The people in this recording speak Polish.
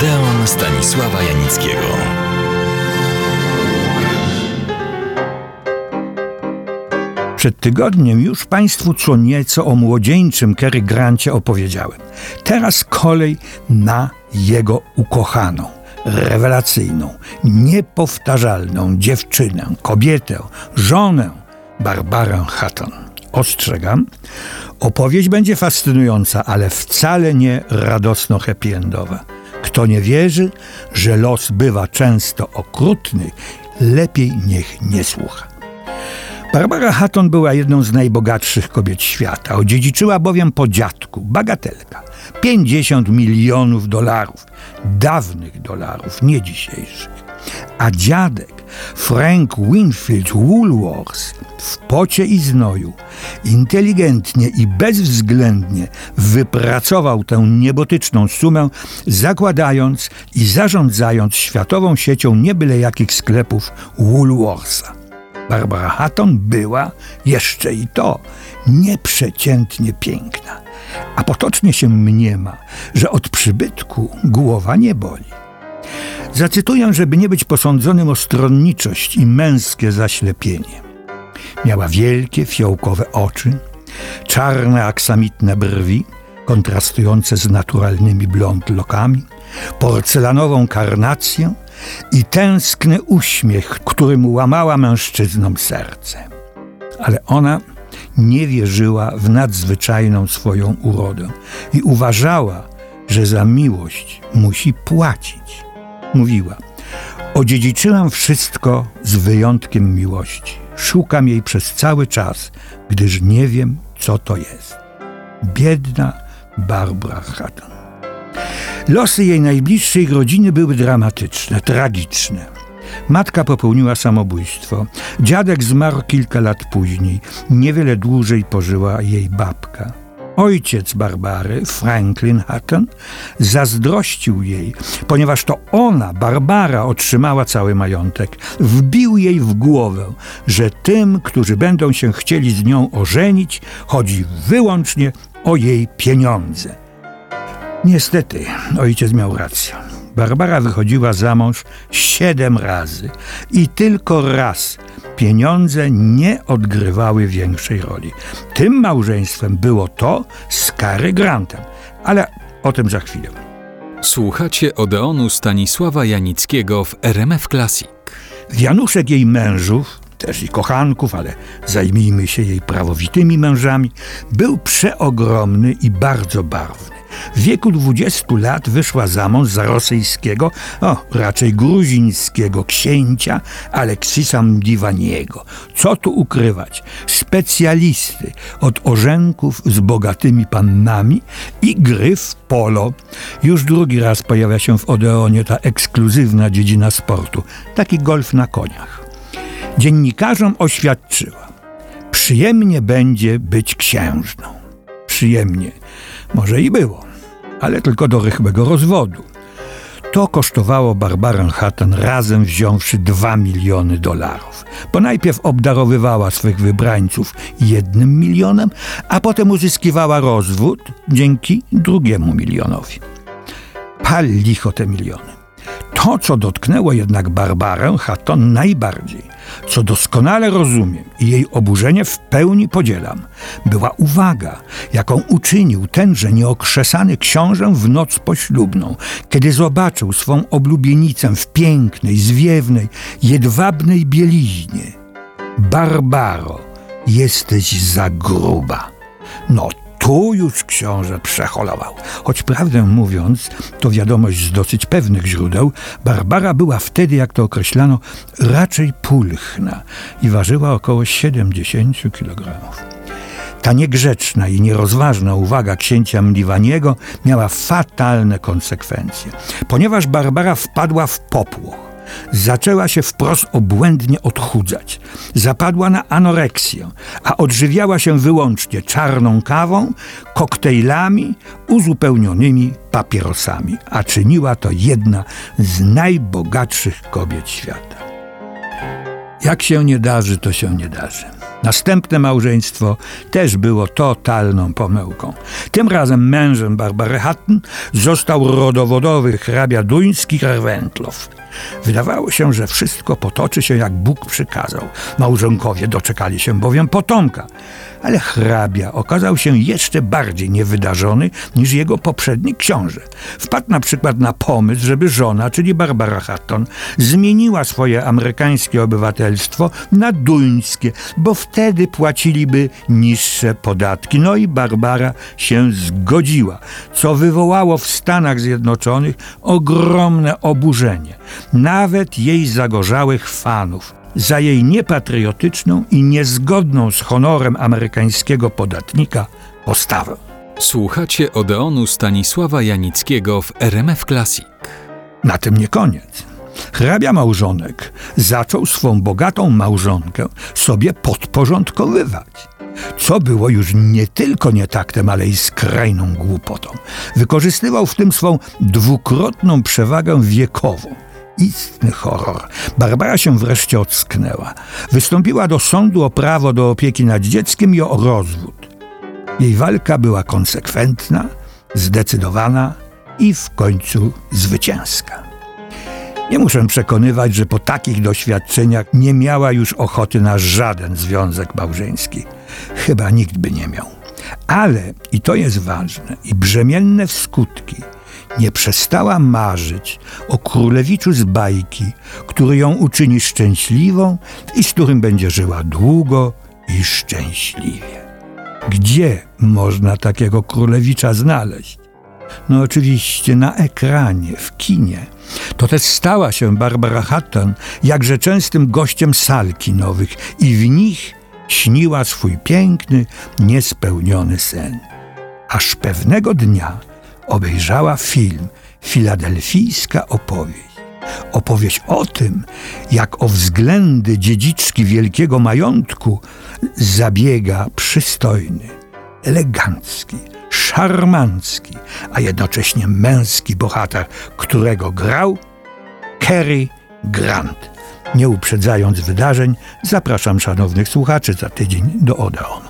Odeon Stanisława Janickiego. Przed tygodniem już Państwu co nieco o młodzieńczym Cary Grancie opowiedziałem. Teraz kolej na jego ukochaną, rewelacyjną, niepowtarzalną dziewczynę, kobietę, żonę Barbarę Hatton. Ostrzegam, opowieść będzie fascynująca, ale wcale nie radosno-happy-endowa. Kto nie wierzy, że los bywa często okrutny, lepiej niech nie słucha. Barbara Hatton była jedną z najbogatszych kobiet świata. Odziedziczyła bowiem po dziadku, bagatelka, 50 milionów dolarów, dawnych dolarów, nie dzisiejszych. A dziadek, Frank Winfield Woolworth, w pocie i znoju, inteligentnie i bezwzględnie wypracował tę niebotyczną sumę, zakładając i zarządzając światową siecią niebyle jakich sklepów Woolworthsa. Barbara Hatton była jeszcze i to nieprzeciętnie piękna, a potocznie się mniema, że od przybytku głowa nie boli. Zacytuję, żeby nie być posądzonym o stronniczość i męskie zaślepienie. Miała wielkie, fiołkowe oczy, czarne, aksamitne brwi, kontrastujące z naturalnymi blond lokami, porcelanową karnację i tęskny uśmiech, którym łamała mężczyznom serce. Ale ona nie wierzyła w nadzwyczajną swoją urodę i uważała, że za miłość musi płacić. Mówiła: Odziedziczyłam wszystko z wyjątkiem miłości. Szukam jej przez cały czas, gdyż nie wiem, co to jest. Biedna Barbara Hatton. Losy jej najbliższej rodziny były dramatyczne, tragiczne. Matka popełniła samobójstwo. Dziadek zmarł kilka lat później. Niewiele dłużej pożyła jej babka. Ojciec Barbary, Franklin Hutton, zazdrościł jej, ponieważ to ona, Barbara, otrzymała cały majątek. Wbił jej w głowę, że tym, którzy będą się chcieli z nią ożenić, chodzi wyłącznie o jej pieniądze. Niestety, ojciec miał rację. Barbara wychodziła za mąż siedem razy i tylko raz pieniądze nie odgrywały większej roli. Tym małżeństwem było to z Cary Grantem, ale o tym za chwilę. Słuchacie Odeonu Stanisława Janickiego w RMF Classic. Januszek jej mężów, też i kochanków, ale zajmijmy się jej prawowitymi mężami, był przeogromny i bardzo barwny. W wieku 20 lat wyszła za mąż za rosyjskiego, o raczej gruzińskiego księcia Aleksisa Mdiwaniego. Co tu ukrywać? Specjalisty od orzenków z bogatymi pannami i gry w polo. Już drugi raz pojawia się w Odeonie ta ekskluzywna dziedzina sportu. Taki golf na koniach. Dziennikarzom oświadczyła: Przyjemnie będzie być księżną. Przyjemnie. Może i było, ale tylko do rychłego rozwodu. To kosztowało Barbarę Hatton razem wziąwszy 2 miliony dolarów. Bo najpierw obdarowywała swych wybrańców jednym milionem, a potem uzyskiwała rozwód dzięki drugiemu milionowi. Pal licho te miliony. To, co dotknęło jednak Barbarę Hatton najbardziej, co doskonale rozumiem i jej oburzenie w pełni podzielam, była uwaga, jaką uczynił tenże nieokrzesany książę w noc poślubną, kiedy zobaczył swą oblubienicę w pięknej, zwiewnej, jedwabnej bieliźnie. Barbaro, jesteś za gruba. No tu już książę przeholował. Choć prawdę mówiąc, to wiadomość z dosyć pewnych źródeł, Barbara była wtedy, jak to określano, raczej pulchna i ważyła około 70 kg. Ta niegrzeczna i nierozważna uwaga księcia Mliwaniego miała fatalne konsekwencje, ponieważ Barbara wpadła w popłoch zaczęła się wprost obłędnie odchudzać. Zapadła na anoreksję, a odżywiała się wyłącznie czarną kawą, koktajlami uzupełnionymi papierosami, a czyniła to jedna z najbogatszych kobiet świata. Jak się nie darzy, to się nie darzy. Następne małżeństwo też było totalną pomyłką. Tym razem mężem Barbary Hutton został rodowodowy hrabia duński Reventlow. Wydawało się, że wszystko potoczy się jak Bóg przykazał. Małżonkowie doczekali się bowiem potomka. Ale hrabia okazał się jeszcze bardziej niewydarzony niż jego poprzedni książę. Wpadł na przykład na pomysł, żeby żona, czyli Barbara Hutton, zmieniła swoje amerykańskie obywatelstwo na duńskie, bo wtedy płaciliby niższe podatki. No i Barbara się zgodziła, co wywołało w Stanach Zjednoczonych ogromne oburzenie nawet jej zagorzałych fanów za jej niepatriotyczną i niezgodną z honorem amerykańskiego podatnika postawę. Słuchacie Odeonu Stanisława Janickiego w RMF Classic. Na tym nie koniec. Hrabia małżonek zaczął swą bogatą małżonkę sobie podporządkowywać. Co było już nie tylko nietaktem, ale i skrajną głupotą. Wykorzystywał w tym swą dwukrotną przewagę wiekową istny horror. Barbara się wreszcie ocknęła. Wystąpiła do sądu o prawo do opieki nad dzieckiem i o rozwód. Jej walka była konsekwentna, zdecydowana i w końcu zwycięska. Nie muszę przekonywać, że po takich doświadczeniach nie miała już ochoty na żaden związek małżeński. Chyba nikt by nie miał. Ale, i to jest ważne, i brzemienne w skutki – nie przestała marzyć o królewiczu z bajki, który ją uczyni szczęśliwą i z którym będzie żyła długo i szczęśliwie. Gdzie można takiego królewicza znaleźć? No oczywiście na ekranie, w kinie. To też stała się Barbara Hutton jakże częstym gościem sal kinowych i w nich śniła swój piękny, niespełniony sen. Aż pewnego dnia obejrzała film Filadelfijska opowieść. Opowieść o tym, jak o względy dziedziczki wielkiego majątku zabiega przystojny, elegancki, szarmancki, a jednocześnie męski bohater, którego grał Cary Grant. Nie uprzedzając wydarzeń, zapraszam szanownych słuchaczy za tydzień do Odeonu.